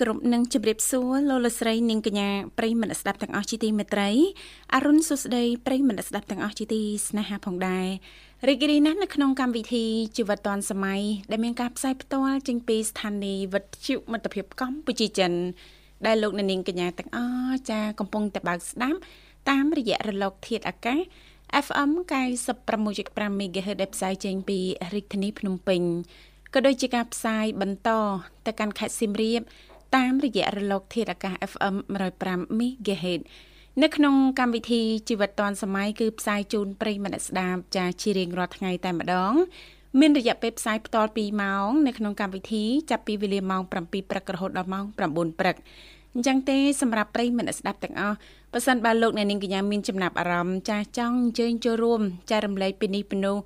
គ្រប់នឹងជម្រាបសួរលោកលស្រីនាងកញ្ញាប្រិយមិត្តស្ដាប់ទាំងអស់ជាទីមេត្រីអរុនសុស្ដីប្រិយមិត្តស្ដាប់ទាំងអស់ជាទីស្នេហាផងដែររីករាយណាស់នៅក្នុងកម្មវិធីជីវិតឌွန်សម័យដែលមានការផ្សាយផ្ទាល់ចេញពីស្ថានីយ៍វិទ្យុមិត្តភាពកម្ពុជាចិនដែលលោកនាងកញ្ញាទាំងអស់ចាកំពុងតែបើកស្ដាប់តាមរយៈរលកធាតុអាកាស FM 96.5 MHz ដែលផ្សាយចេញពីរាជធានីភ្នំពេញក៏ដូចជាការផ្សាយបន្តទៅកាន់ខេត្តសៀមរាប តាមរយៈរលក ធាតុអាកាស FM 105 MHz នៅក្នុងកម្មវិធីជីវិតឌွန်សម័យគឺផ្សាយជូនប្រិយមិត្តស្ដាប់ចាជារៀងរាល់ថ្ងៃតែម្ដង មានរយៈពេលផ្សាយផ្ទាល់2ម៉ោងនៅក្នុងកម្មវិធីចាប់ពីវេលាម៉ោង7ព្រឹករហូតដល់ម៉ោង9ព្រឹកអញ្ចឹងទេសម្រាប់ប្រិយមិត្តស្ដាប់ទាំងអស់ប៉ះសិនបើលោកអ្នកនាងកញ្ញាមានចំណាប់អារម្មណ៍ចាស់ចង់អញ្ជើញចូលរួមចែករំលែកពីនេះពីនោះ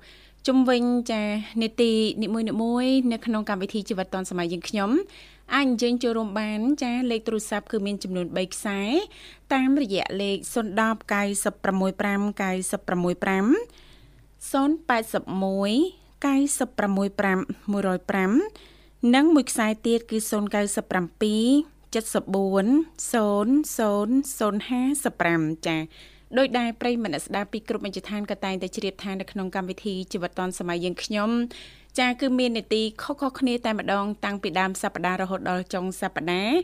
ជំវិញចានីតិនិមួយនិមួយនៅក្នុងកម្មវិធីជីវិតឌុនសម័យយើងខ្ញុំ អាចអញ្ជើញចូលរួមបានចាលេខទូរស័ព្ទគឺមានចំនួន3ខ្សែតាមរយៈលេខ010 965 965 081 965 105និងមួយខ្សែទៀតគឺ097 74 0055ចាដោយដែលប្រិយមិត្តស្ដាប់ពីគ្រប់មជ្ឈដ្ឋានក៏តែងតែជ្រាបថានៅក្នុងកម្មវិធីជីវិតឌွန်សម័យយើងខ្ញុំ ចាគឺមាននីតិខុសៗគ្នាតែម្ដងតាំងពីដើមសប្ដាហ៍រហូតដល់ចុងសប្ដាហ៍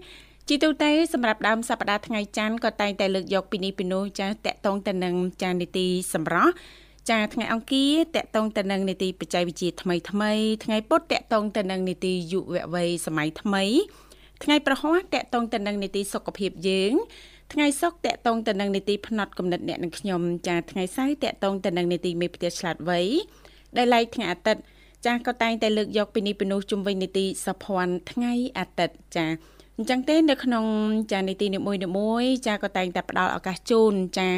ជីទូទៅសម្រាប់ដើមសប្ដាហ៍ថ្ងៃច័ន្ទក៏តែងតែលើកយកពីនេះពីនោះចាតកតងទៅនឹងចានីតិសម្រាប់ចាថ្ងៃអង្គារតកតងទៅនឹងនីតិបច្ចេកវិទ្យាថ្មីថ្មីថ្ងៃពុធតកតងទៅនឹងនីតិយុវវ័យសម័យថ្មីថ្ងៃប្រហ័សតកតងទៅនឹងនីតិសុខភាពយើងថ្ងៃសុក្រតកតងទៅនឹងនីតិផ្នែកកំណត់អ្នកនឹងខ្ញុំចាថ្ងៃសៅរ៍តកតងទៅនឹងនីតិមេផ្ទះឆ្លាតវៃដែលឡែកថ្ងៃអាទិត្យ ចាក៏តែងតែលើកយកពីនេះពីនោះជុំវិញនីតិសភ័ណ្ឌថ្ងៃអាទិត្យចាអញ្ចឹងទេនៅក្នុងចានីតិនីមួយៗចាក៏តែងតែផ្ដល់ឱកាសជូនចា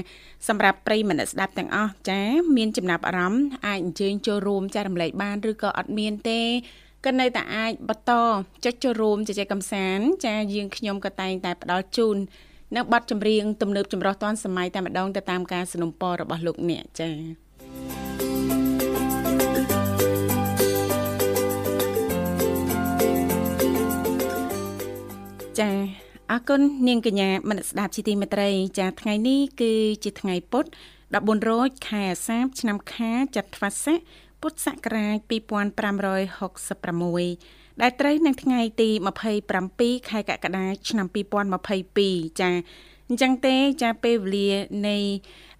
សម្រាប់ប្រិយមិត្តស្ដាប់ទាំងអស់ចាមានចំណាប់អារម្មណ៍អាចអញ្ជើញចូលរួមចារំលែកបានឬក៏អត់មានទេក៏នៅតែអាចបន្តចុចចូលរួមជជែកកម្សាន្តចាយើងខ្ញុំក៏តែងតែផ្ដល់ជូននៅប័ណ្ណចម្រៀងទំនើបចម្រុះទាន់សម័យតែម្ដងទៅតាមការสนับสนุนរបស់លោកអ្នកចា៎ ចាអរគុណនាងកញ្ញាមនស្ដាប់ជាទីមេត្រី ចាថ្ងៃនេះគឺជាថ្ងៃពុទ្ធ14រោចខែអាសាឍឆ្នាំខាចត្វាស័កពុទ្ធសករាជ2566ដែលត្រូវនឹងថ្ងៃទី27ខែកក្កដាឆ្នាំ2022ចាអញ្ចឹងទេចាពេលវេលានៃ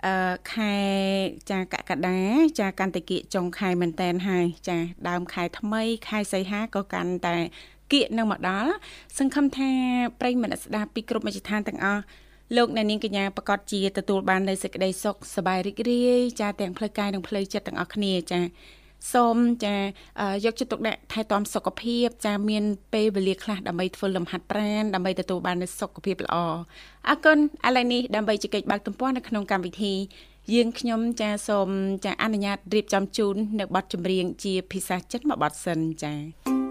អឺខែចាកក្កដាចាកាន់តែគៀកចុងខែមែនតែនហើយចាដើមខែថ្មីខែសីហាក៏កាន់តែ គៀកនៅមកដល់សង្ឃឹមថាប្រិយមិត្តស្ដាប់ពីគ្រប់មជ្ឈដ្ឋានទាំងអស់លោកអ្នកនាងកញ្ញាប្រកាសជាទទួលបាននូវសេចក្តីសុខសប្បាយរីករាយចាទាំងផ្លូវកាយនិងផ្លូវចិត្តទាំងអស់គ្នាចាសូមចាយកចិត្តទុកដាក់ថែទាំសុខភាពចាមានពេលវេលាខ្លះដើម្បីធ្វើលំហាត់ប្រាណដើម្បីទទួលបាននូវសុខភាពល្អអរគុណឥឡូវនេះដើម្បីជែកបើកទំព័រនៅក្នុងកម្មវិធីយើងខ្ញុំចាសូមចាអនុញ្ញាតរៀបចំជូននៅប័ណ្ណចម្រៀងជាភាសាចិនមួយប័ណ្ណសិនចា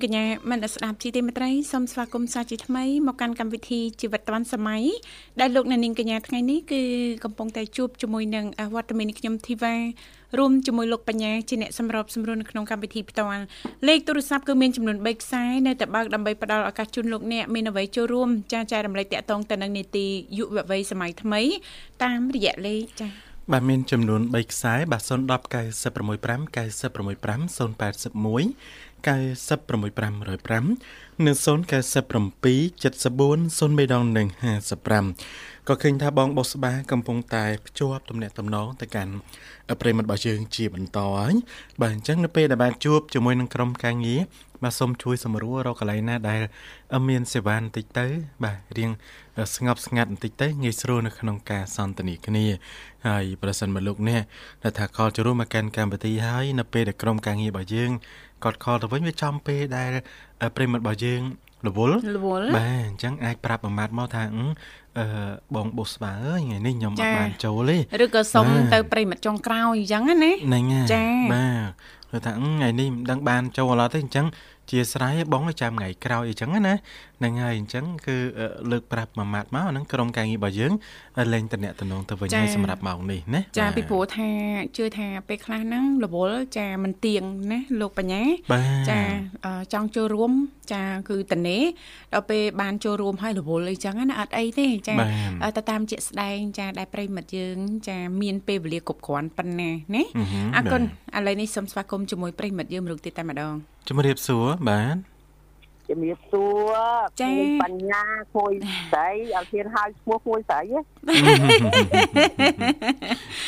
ងកញ្ញាមនស្ដាប់ជីទីមេត្រីសូមស្វាគមន៍សាជាថ្មីមកកាន់កម្មវិធីជីវិតឌွန်សម័យដែលលោកនាងកញ្ញាថ្ងៃនេះគឺកំពុងតែជួបជាមួយនឹងវត្តមានខ្ញុំធីវ៉ារួមជាមួយលោកបញ្ញាជាអ្នកសម្របសម្រួលនៅក្នុងកម្មវិធីផ្ទាល់លេខទូរស័ព្ទគឺមានចំនួន3ខ្សែនៅតែបើកដើម្បីផ្ដល់ឱកាសជូនលោកអ្នកមានអ្វីចូលរួមចាចែករំលែកតាក់ទងទៅនឹងនីតិយុវវ័យសម័យថ្មី តាមរយៈលេខចា៎បាទមានចំនួន3ខ្សែបាទ010 965 965 081 96505និង097 74 0មេដងនិង55ក៏ឃើញថាបងបុស្បាកំពុងតែភ្ជាប់ទំនាក់ទំនងទៅកាន់ប្រិមត្តរបស់យើងជាបន្តហើយបាទអញ្ចឹងនៅពេលដែលបានជួបជាមួយនឹងក្រុមការងារបាទសូមជួយសម្រួលរកកន្លែងណាដែលមានសេវាបន្តិចទៅ បាទរៀងស្ងប់ស្ងាត់បន្តិចទៅងាយស្រួលនៅក្នុងការសន្ទនាគ្នាហើយប្រសិនបើលោកអ្នកដែលថាខលចូលរួមមកកាន់កម្មវិធីហើយនៅពេលដែលក្រុមការងាររបស់យើង គាត់ខលទៅវិញវាចំពេលដែលប្រិមត្តរបស់យើងរវល់រវល់បាទអញ្ចឹងអាចប្រាប់អាម៉ាត់មកថាអឺបងបុស្បាអើយថ្ងៃនេះខ្ញុំអត់បានចូលទេឬក៏សុំទៅប្រិមិត្តចុងក្រោយអញ្ចឹងណាហ្នឹងចាបាទគាត់ថាថ្ងៃនេះមិនដឹងបានចូលអត់ទេអញ្ចឹង ជាស្រ័យបងចាំថ្ងៃក្រោយអញ្ចឹងណាហ្នឹងហើយអញ្ចឹងគឺលើកប្រាប់មួយម៉ាត់មកហ្នឹងក្រុមការងាររបស់យើងលែងតំណតំណងទៅវិញហើយសម្រាប់ម៉ោងនេះណាចាពីព្រោះថាជឿថាពេលខ្លះហ្នឹងរវល់ចាមិនទៀងណាលោកបញ្ញាចាចង់ចូលរួមចាគឺតនេដល់ពេលបានចូលរួមហើយរវល់អីចឹងណាអត់អីទេចាទៅតាមជាក់ស្ដែងចាដែលប្រិមិត្តយើងចាមានពេលវេលាគ្រប់គ្រាន់ប៉ុណ្ណាណាអរគុណឥឡូវនេះសូមស្វាគមន៍ជាមួយប្រិមិត្តយើងមរុកទៀតតែម្ដងជំរាបសួរបាទជំរាបសួរចាបញ្ញាគួយស្រីអត់ហ៊ានហៅឈ្មោះគួយស្រី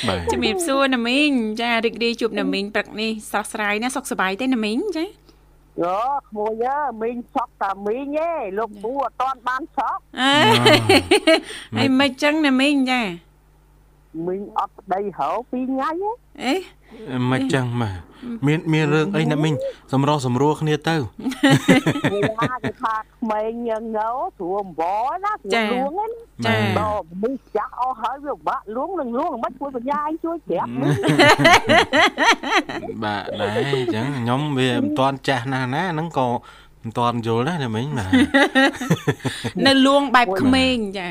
បាទជំរាបសួរណាមីងចារីករាយជួបណាមីងព្រឹកនេះស្រស់ស្រាយណាសុខសប្បាយទេណាមីងចាយោក្មួយយើមីងឆក់តាមីងឯងលោកពូអត់តាន់បានឆក់អីមិនចឹងណាមីងចាមីងអត់ប្តីហៅពីរថ្ងៃអេ មិនចឹងម៉ាមានមានរឿងអីណាមីងសម្រោះសម្រួលគ្នាទៅវាគេថាក្មេងងើស្រួលអំបណាស្រួលលួងណាចាដល់មីងចាស់អស់ហើយវាបាក់លួងនឹងលួងមិនជួយបញ្ញាឯងជួយប្រាប់បាទដែរអញ្ចឹងខ្ញុំវាមិនទាន់ចាស់ណាស់ណាហ្នឹងក៏មិនទាន់យល់ដែរណាមីងបាទនៅលួងបែបក្មេងចា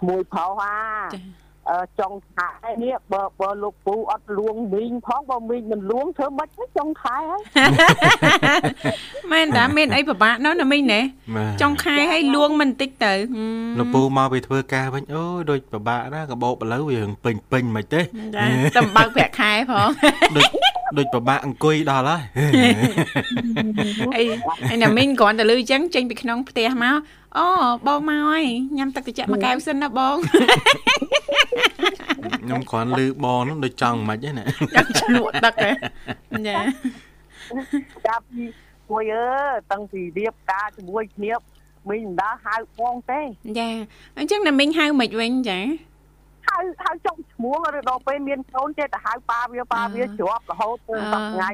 ក្មួយផោហាចុ ងខែនេះបើបើលោកពូអត់លួងមីងផងបើមីងមិនលួងធ្វើម៉េចចុងខែហើយមែនតាមានអីពិបាកណោះណាមីងណែចុងខែហើយលួងមិនតិចទៅលោកពូមកពីធ្វើការវិញអូយដូចពិបាកណាកបោកបលូវាពេញពេញមិនទេតែបើកប្រាក់ខែផងដូច ដូចពិបាកអង្គុយដល់ហើយអីឯណាមីងគ្រាន់តែលឺអញ្ចឹងចេញពីក្នុងផ្ទះមកអូបងមកហើយញ៉ាំទឹកត្រជាក់មួយកែវសិនណាបងខ្ញុំគ្រាន់លឺបងនោះដូចចង់មិនហ្មងណាចង់ឆ្លក់ទឹកហ៎ចាចាប់ពីគួយអើតាំងពីរៀបការជាមួយគ្នាមីងមិនដាហៅបងទេចាអញ្ចឹងណាមីងហៅមិនវិញចា ហៅហៅចុងឈ្មោះឬដល់ពេលមានកូនចេះតែហៅប៉ាវាប៉ាវាជាប់រហូតទៅ10ថ្ងៃ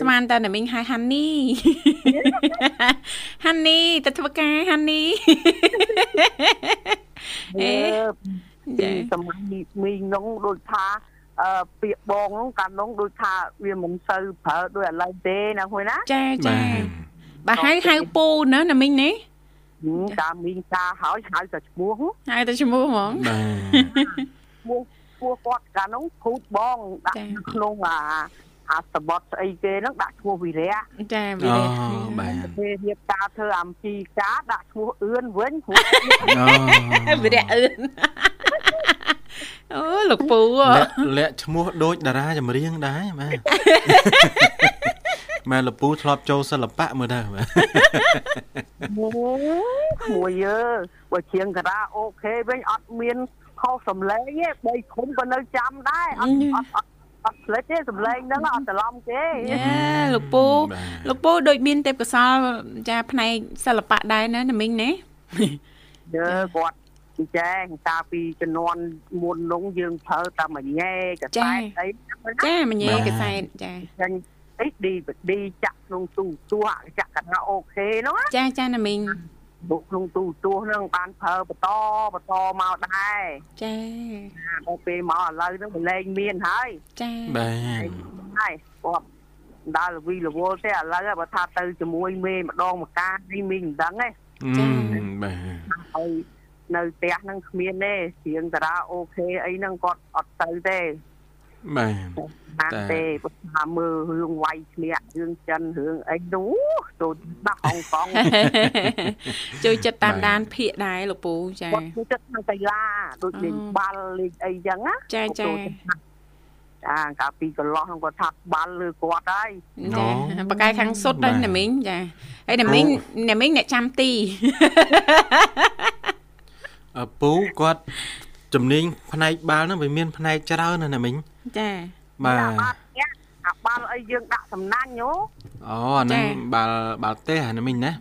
ស្មានតែណាមីងហៅហាន់នីហាន់នីទៅធ្វើការហាន់នីអេពីសម័យមីងនោះដូចថាអឺពាក្យបងនោះកាលនោះដូចថាវាមិនសូវប្រើដូចឥឡូវទេណាហួយណាចាចាបើហៅហៅពូណាណាមីងនេះតាមីងតាហើយហៅតែឈ្មោះហៅតែឈ្មោះហ្មង ឈ្មោះឈ្មោះគាត់កាលនោះភូតបងដាក់ក្នុងអាអាសបត់ស្អីគេហ្នឹងដាក់ឈ្មោះវិរៈចាវិរៈបាទពេលរៀបការធ្វើអំពីការដាក់ឈ្មោះអឿនវិញព្រោះវិរៈអឿនអូលោកពូលាក់ឈ្មោះដូចតារាចម្រៀងដែរបាទម៉ែលពូធ្លាប់ចូលសិល្បៈមើលដែរបាទមួយយើបើជាងការ៉ាអូខេវិញអត់មាន ខុសសំឡេងទេបីឃុំក៏នៅចាំដែរអត់អត់អត់ផ្លេចទេសំឡេងហ្នឹងអត់ច្រឡំទេយ៉ាលោកពូលោកពូដូចមានទេពកោសលចាផ្នែកសិល្បៈដែរណាណាមីងណាយើគាត់ចាតាពីជំនាន់មុននោះយើងប្រើតែមញ៉េកសែតអីចាមញ៉េកសែតចាចាអី DVD ចាក់ក្នុងទូទស្សន៍ចាក់កាណាអូខេនោះចាចាណាមីង បុកក្នុងទូទស្សន៍ហ្នឹងបានប្រើបន្តបន្តមកដែរចាដល់ពេលមកឥឡូវហ្នឹងបលែងមានហើយចាបាទហើយគាត់ដើរលវីលវល់ទេឥឡូវបើថាទៅជាមួយមេម្ដងម្កានេះមីងមិនដឹងទេបាទហើយនៅផ្ទះហ្នឹងគ្មានទេរៀងតារាអូខេអីហ្នឹងគាត់អត់ទៅទេ បាទបានទេគាត់ថាមើលរឿងវាយឆ្លាក់រឿងចិនរឿងអីនោះចូលដាក់ហុងកុងជួយចិត្តតាមដានភាកដែរលោកពូចាគាត់ចូលចិត្តនៅកីឡាដូចលេងបាល់លេងអីចឹងណាចាចាចាកាលពីកន្លោះហ្នឹងគាត់ថាបាល់លើគាត់ហើយចាបកាយខាងសុទ្ធដែរណាមីងចាហើយណាមីងណាមីងអ្នកចាំទីឪពូគាត់ជំនាញផ្នែកបាល់ហ្នឹងវាមានផ្នែកច្រើនណាស់ណាមីង ចាបាទអាបាល់នេះអាបាល់អីយើងដាក់សំណាញ់ហ៎អូអាហ្នឹងបាល់បាល់ទេអាណាមីងណា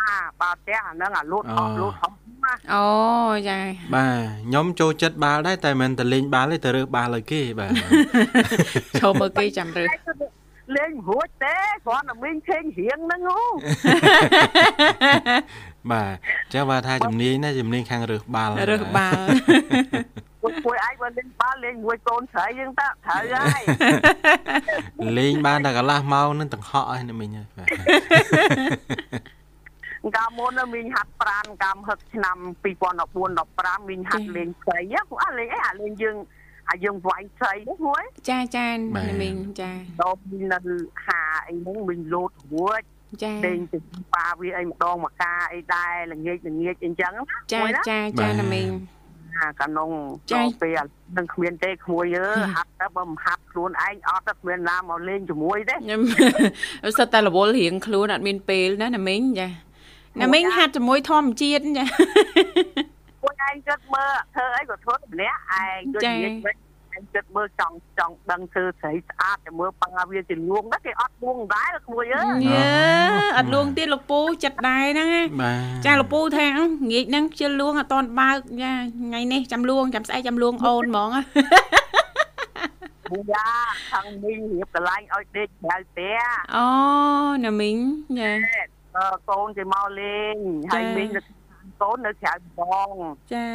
អាបាល់ផ្ទះអាហ្នឹងអាលូតអស់លូតហំណាអូចាបាទខ្ញុំចូលចិត្តបាល់ដែរតែមិនមែនតែលេងបាល់ទេតែរើសបាល់ឲ្យគេបាទចូលមើលគេចាំរើសលេងរួចទេគ្រាន់តែមីងឃើញរៀងហ្នឹងហ៎បាទចាំបាទថាជំនាញណាជំនាញខាងរើសបាល់រើសបាល់ ពួកពួកឯងបើលេងបាល់លេងមួយកូនស្រីយើងតើត្រូវហើយលេងបានតែកន្លះម៉ោងនឹងទាំងហក់ហើយណាមីងហើយបាទកាលមុនមីងហាត់ប្រានកម្មហឹកឆ្នាំ2014 15មីងហាត់លេងស្រីពួកអាលេងអីអាលេងយើងអាយើងវាយស្រីហ្នឹងមួយចាចាណាមីងចាដល់មីងនៅហាអីហ្នឹងមីងលោតរួចចាលេងទៅប៉ាវាអីម្ដងមកកាអីដែរល្ងាចល្ងាចអីចឹងណាចាមួយណាចាចាណាមីង អាកានងចាដល់ពេលនឹងគ្មានទេក្មួយអើហាត់ទៅបើមិនហាត់ខ្លួនឯងអត់ទៅគ្មានណាមកលេងជាមួយទេខ្ញុំសិតតែរវល់រៀងខ្លួនអត់មានពេលណាណាមីងចាណាមីងហាត់ជាមួយធម្មជាតិចាពួកឯងគិតមើលធ្វើអីក៏ធ្វើម្នាក់ឯងដូចនិយាយវិញ ឯងគិតមើលចង់ចង់ដឹងធ្វើស្រីស្អាតតែមើលប៉ាវាជាលួងណាគេអត់លួងដែរក្មួយអើយេអត់លួងទៀតលោកពូចិត្តដែរហ្នឹងណាបាទចាលោកពូថាអឺងាកហ្នឹងជិលលួងអត់តន់បើកចាថ្ងៃនេះចាំលួងចាំស្អែកចាំលួងអូនហ្មងប៊ូយ៉ាខាងមីងរៀបកន្លែងឲ្យដេកក្រៅផ្ទះអូណាមីងចាអឺកូនគេមកលេងហើយមីងនៅ កូននៅក្រៅបងចា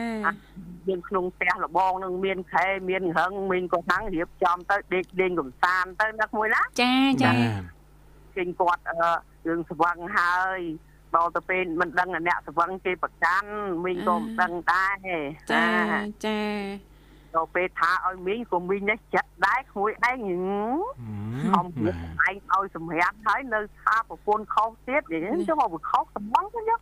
យើងក្នុងផ្ទះលបងនឹងមានខែមានរឹងមីងក៏ខាងរៀបចំទៅដេកលេងកំសាន្តទៅណាក្មួយណាចាចាបាទគេគាត់អឺរឿងស្វឹងហើយដល់ទៅពេលមិនដឹងអាអ្នកស្វឹងគេប្រកាន់មីងក៏មិនដឹងដែរចាចា ដល់ពេលថាឲ្យមីងក៏មីងនេះចិត្តដែរក្មួយឯងហឹមខំរៀបឯងឲ្យសម្រាប់ហើយនៅថាប្រពន្ធខុសទៀតនិយាយចុះមកវាខុសសម្បងទៅយក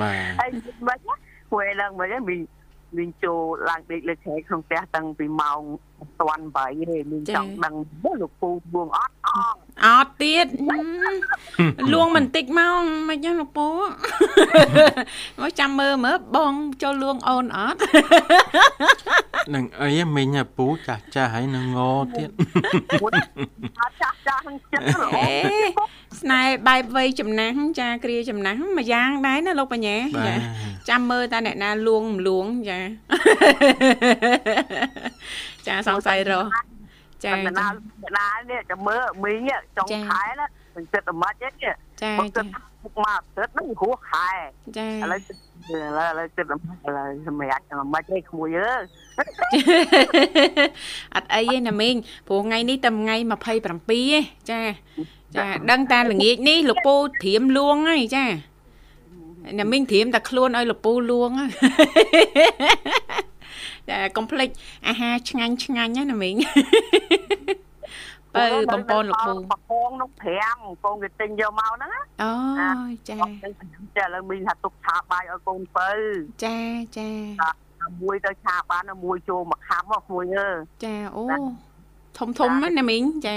បាទហើយមិនណាគួយឡើងមកមីងមីងចូលឡើងដេកលើខែក្នុងផ្ទះតាំងពីម៉ោង7:08ទេមីងចង់ដឹងមើលលោកពូបួងអត់ អងអត់ទៀតលួងមិនតិចមកមិនចឹងលោកពូមកចាំមើលមើលបងចូលលួងអូនអត់នឹងអីមីងឪពូចាស់ចាស់ហើយនឹងងទៀតមួយអត់ចាស់ចាស់ហ្នឹងចិត្តល្អអេស្នេហ៍បែបវ័យចំណាស់ចាគ្រាចំណាស់មួយយ៉ាងដែរណាលោកបញ្ញាបាចាទចាំមើលតាអ្នកណាលួងមិនលួងចាចាសង្ស័យរស់ ចាតែណាណានេះចាំមើលមីងចុងខែណាមិនចិត្តអាម៉ាច់ទេចាបើគិចាតពុកមកទឹកហ្នឹងហួសខែចាឥឡូវឥឡូវឥឡូវគិតអាម៉ាច់ឥឡូវសម្រាប់អាម៉ាច់ទេក្មួយអើយអត់អីទេណាមីងព្រោះថ្ងៃនេះតែថ្ងៃ27ទេចាចាដឹងតាល្ងាចនេះលោកពូត្រៀមលួងហើយចាណាមីងត្រៀមតែខ្លួនឲ្យលោកពូលួងហើយចា កុំភ្លេចអាហារឆ្ងាញ់ឆ្ងាញ់ណាណាមីងបើបងប្អូនលោកពូបពងនោះ5កូនគេទិញយកមកហ្នឹងណាអូចាតែឥឡូវមីងថាទុកឆាបាយឲ្យកូនបើចាចាមួយទៅឆាបានមួយចូលមកខំមកមួយអើចាអូធំធំណាណាមីងចា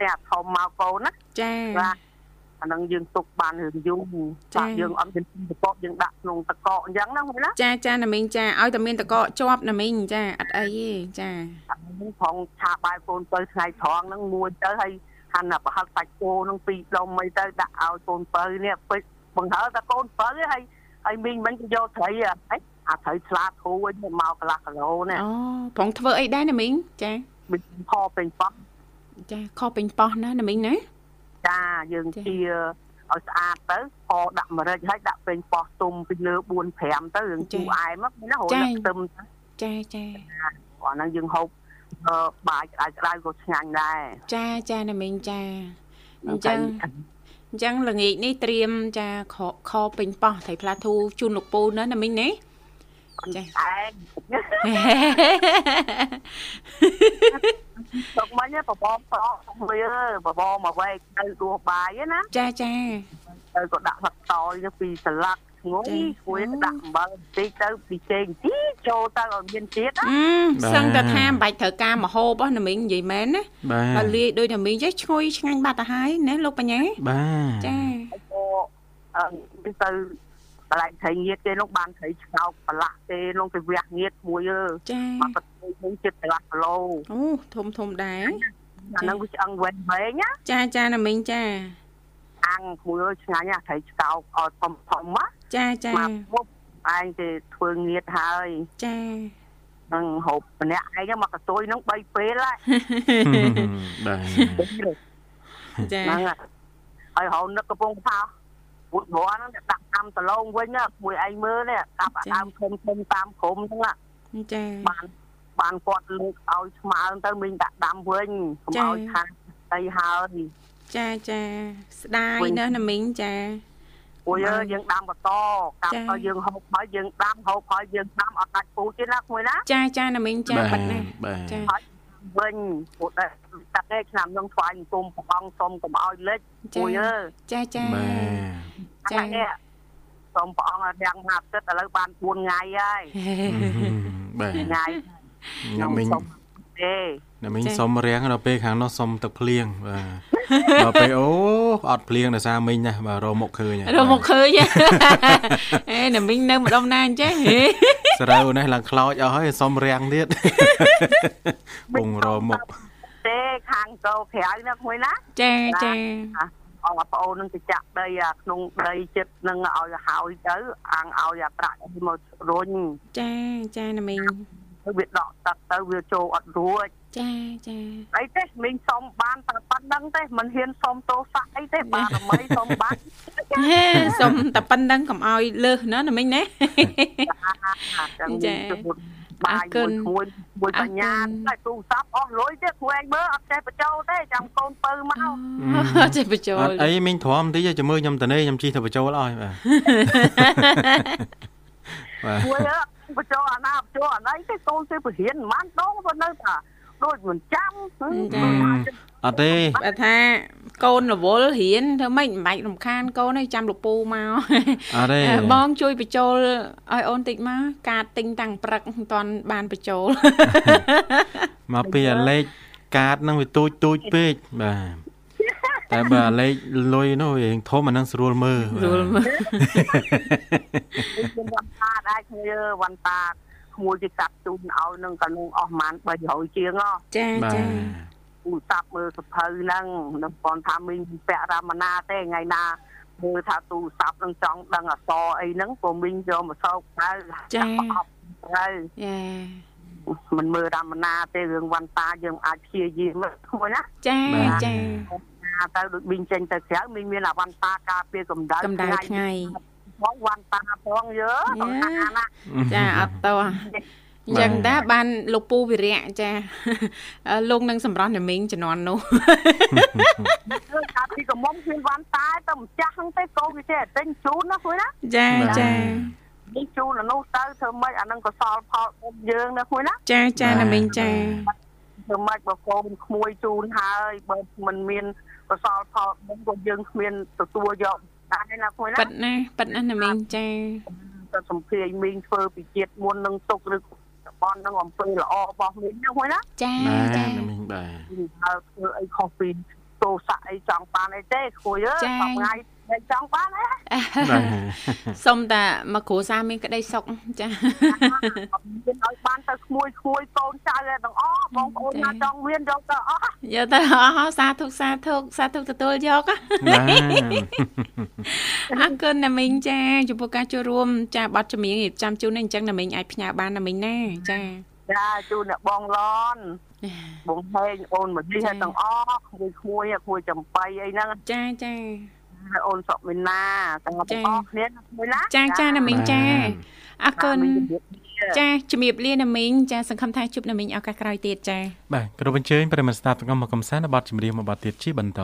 តែធំមកកូនណាចាបាទ អានឹងយើងទុកបានរឿងយូរបាទយើងអត់មានតកកយើងដាក់ក្នុងតកកអញ្ចឹងណាមួយណាចាចាណាមីងចាឲ្យតែមានតកកជាប់ណាមីងចាអត់អីទេចាហ្នឹងផងឆាបាយកូនទៅថ្ងៃត្រង់ហ្នឹងមួយទៅហើយហាន់ប្រហិតសាច់គោហ្នឹងពីរដុំអីទៅដាក់ឲ្យកូនបើនេះពេចបង្ហើតែកូនបើហើយហើយមីងមិនក៏យកត្រីអីអាត្រីឆ្លាតធូរវិញមកកន្លះគីឡូណាអូផងធ្វើអីដែរណាមីងចាមីងផពេញប៉ោះចាខុសពេញប៉ោះណាណាមីងណា ចាយើងជាឲ្យស្អាតទៅផដាក់ម្រេចហើយដាក់ពេញប៉ោះទុំពីលើ4 5ទៅរឿងជូរអែមណារហូតដល់ខ្ទឹមចាចាអាហ្នឹងយើងហូបអឺបាយក្តៅក្តៅក៏ឆ្ងាញ់ដែរចាចាណាមីងចាអញ្ចឹងអញ្ចឹងល្ងាចនេះត្រៀមចាខខពេញប៉ោះត្រីផ្លាធូជូនលោកពូណាណាមីងណាចាឯង ទុកមិញបបងប្រអមួយបបងមកវែកទៅដួសបាយណាចាចាទៅក៏ដាក់ផាត់តយទៅពីស្លាក់ងុយគួយដាក់អំបិលបន្តិចទៅពីចេងទីចូលទៅឲ្យមានទៀតណាសឹងតែថាមិនបាច់ត្រូវការមហូបណាមីងនិយាយមែនណាបើលាយដូចណាមីងចេះឈ្ងុយឆ្ងាញ់បាត់ទៅហើយណាលោកបញ្ញាបាទចាអឺទៅ កន្លែងត្រីងៀតគេនោះបានត្រីឆ្កោកប្រឡាក់ទេនោះទៅវះងៀតមួយអើចាមកប្រទេសនឹងចិត្តកន្លះគីឡូអូធំធំដែរអានឹងវាឆ្អឹងវែងវែងណាចាចាណាមីងចាអាំងមួយឆ្ងាញ់ណាត្រីឆ្កោកឲ្យធំធំណាចាចាមកពុបឯងទៅធ្វើងៀតហើយចានឹងហូបម្នាក់ឯងមកកតុយនឹង3ពេលហើយបាទចាហ្នឹងហើយហៅនឹកកំពុងថា ពុតរាល់ហ្នឹងដាក់តាមដលងវិញមួយឯងមើលនេះកាប់ដើមធំធំតាមក្រុមហ្នឹងចាបានបានគាត់លើកឲ្យស្មើទៅមីងដាក់ដាំវិញកុំឲ្យខាតទៅហើយចាចាស្ដាយណាស់ណាមីងចាព្រោះយើងដាំបន្តកាប់ឲ្យយើងហូបហើយយើងដាំហូបហើយយើងដាំអត់ដាច់ពូជទេណាមួយណាចាចាណាមីងចាបាត់ណាចាវិញព្រោះតែតាក់ទេឆ្នាំនឹងថ្វាយអង្គមព្រះអង្គសុំកុំឲ្យលិចមួយអើចាចា ចាសូមព្រះអង្គរាំងមកទឹកឥឡូវបាន4ថ្ងៃហើយបាទថ្ងៃខ្ញុំមិញទេណាមីងសុំរៀងដល់ពេលខាងនោះសុំទឹកភ្លៀងបាទដល់ពេលអូអត់ភ្លៀងដោយសារមីងណាបាទរមុខឃើញរមុខឃើញអេណាមីងនៅម្ដុំណាអញ្ចឹងសរើនេះឡើងខ្លោចអស់ហើយសុំរៀងទៀតពងរមុខទេខាងទៅក្រៅណាមួយណាចាចាអង ប្អូននឹងទៅចាក់ដីអាក្នុងដីចិត្តនឹងឲ្យហើយទៅអាងឲ្យអាប្រាក់មករុញចាចាណាមីងទៅវាដកទឹកទៅវាចូលអត់រួចចាចាអីទេមីងសុំបានតែប៉ុណ្្នឹងទេមិនហ៊ានសុំទោសៈអីទេបានតែមិនសុំបានសុំតែប៉ុណ្្នឹងកុំឲ្យលើសណាណាមីងណាចា បាយមួយមួយមួយបញ្ញាតែទូរស័ព្ទអស់លុយទេគ្រូឯងមើលអត់ចេះបញ្ចូលទេចាំកូនពៅមកអត់ចេះបញ្ចូលអីមីងទ្រាំបន្តិចចាំមើលខ្ញុំតនេខ្ញុំជិះទៅបញ្ចូលអស់បាទបាទមួយបញ្ចូលអាណាបញ្ចូលអាណៃទេកូនទៅបរៀនមិនដងប៉ុណ្ណឹងថាដូចមិនចាំអត់ទេបើថា កូនរវល់រៀនធ្វើម៉េចមិនបាច់រំខានកូនឲ្យចាំលពូមកអត់ទេបងជួយបញ្ចូលឲ្យអូនតិចមកកាតទិញតាំងព្រឹកមិនតាន់បានបញ្ចូលមកពីអាលេខកាតហ្នឹងវាទូចទូចពេកបាទតែបើលេខលុយនោះរៀងធំអានឹងស្រួលមើលស្រួលមើលខ្ញុំវ៉ាន់តាដែរគ្នាវ៉ាន់តាក្មួយគេកាត់ជូនឲ្យនឹងកាលនោះអស់ប្រហែល300ជាងហ៎ចាចា គូសាប់មើលសភៅហ្នឹងនឹងប៉ុនថាមីងពាក់រមណាទេថ្ងៃណាមើលថាទូរស័ព្ទនឹងចង់ដឹងអក្សរអីហ្នឹងព្រោះមីងយកមកសោកទៅចាទៅចាមិនមើលរមណាទេរឿងវ៉ាន់តាយើងអាចព្យាយាមក្មួយណាចាចាទៅដូចមីងចេញទៅក្រៅមីងមានអាវ៉ាន់តាការពារកម្ដៅកម្ដៅថ្ងៃបងវ៉ាន់តាផងយើសំខាន់ណាចាអត់តោះ អញ្ចឹងតាបានលោកពូវិរៈចាលោកនឹងសម្រស់នាមីងជំនាន់នោះថាពីកំមុំគ្មានវ៉ាន់តាទៅម្ចាស់ហ្នឹងទេកូនវាចេះទិញជូនណាគួយណាចាចានេះជូននោះទៅធ្វើម៉េចអានឹងកសលផលរបស់យើងណាគួយណាចាចាណាមីងចាធ្វើម៉េចបើកូនក្មួយជូនហើយបើមិនមានកសលផលរបស់យើងគ្មានទទួលយកដែរណាគួយណាប៉ិតណាប៉ិតណាណាមីងចាទៅសំភារមីងធ្វើពីជាតិមុននឹងទុកឬ បននឹងអំពើល្អរបស់មីងហ្នឹងមួយណាចាចាមីងបាទហើយធ្វើអីខុសពីទោសៈអីចង់បានអីទេគួយអើថ្ងៃ តែចង់បានហ៎សុំតែមកគ្រួសារមានក្តីសុខចាមានឲ្យបានទៅក្មួយក្មួយកូនចៅទាំងអស់បងប្អូនណាចង់មានយកទៅអស់យកទៅអស់សាធុសាធុសាធុទទួលយកអរគុណណាមីងចាចំពោះការចូលរួមចាប័ណ្ណចម្រៀងរៀបចំជូននេះអញ្ចឹងណាមីងអាចផ្ញើបានណាមីងណាចាចាជូនអ្នកបងឡនបងហេងអូនមកនេះទាំងអស់ក្មួយក្មួយក្មួយចំបៃអីហ្នឹងចាចា អូនសុកមីណាទាំងអស់គ្នាមួយណាចាចាណាមីងចាអរគុណចាជំរាបលាណាមីងចាសង្ឃឹមថាជួបណាមីងឱកាសក្រោយទៀតចាបាទគោរពអញ្ជើញប្រិមត្តស្ដាប់ទាំងអស់មកកំសាន្តបទចម្រៀងមួយបទទៀតជាបន្ត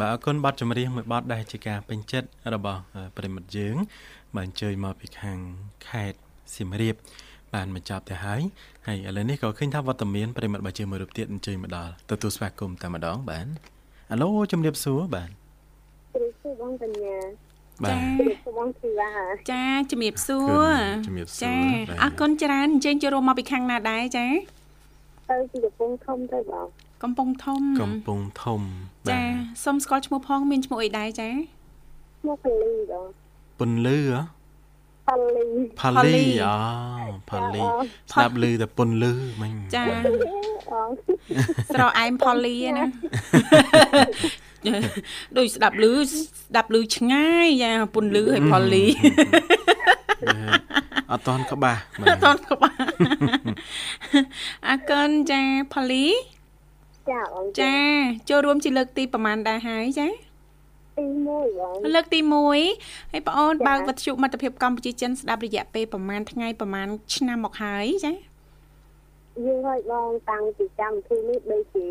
បាទអរគុណបទចម្រៀងមួយបទដែលជាការពេញចិត្តរបស់ប្រិមិត្តយើង បានអញ្ជើញមកពីខាងខេត្តសៀមរាប បានបញ្ចប់ទៅហើយហើយឥឡូវនេះក៏ឃើញថាវត្តមានប្រិមិត្តបាជាមួយរូបទៀតអញ្ជើញមកដល់ទទួលស្វាគមន៍តែម្ដងបាទអាឡូជំរាបសួរបាទជំរាបសួរបងកញ្ញាចាជំរាបសួរបងធីវ៉ាចាជំរាបសួរជំរាបសួរចាអរគុណច្រើនអញ្ជើញចូលរួមមកពីខាងណាដែរចាទៅពីកំពង់ធំទៅបង កំពង់ធំកំពង់ធំចាសុំស្គាល់ឈ្មោះផងមានឈ្មោះអីដែរចាឈ្មោះពលីបងពន្លឺហ៎ផលីផលីអូផលីស្ដាប់ឮតែពន្លឺមិញចាស្រអែមផលីណាដូចស្ដាប់ឮស្ដាប់ឮឆ្ងាយយ៉ាពន្លឺឲ្យផលីអត់តន់ក្បាស់អត់តន់ក្បាស់អរគុណចាផលី ចាបងចាចូលរួមជាលើកទីប្រហែលដែរហើយចាទី1បងលើកទី1ហើយបងអូនបើកវិទ្យុមិត្តភាពកម្ពុជាចិនស្ដាប់រយៈពេលប្រហែលថ្ងៃប្រហែលឆ្នាំមកហើយចាយូរហើយបងតាំងពីកម្មវិធីនេះដូចជា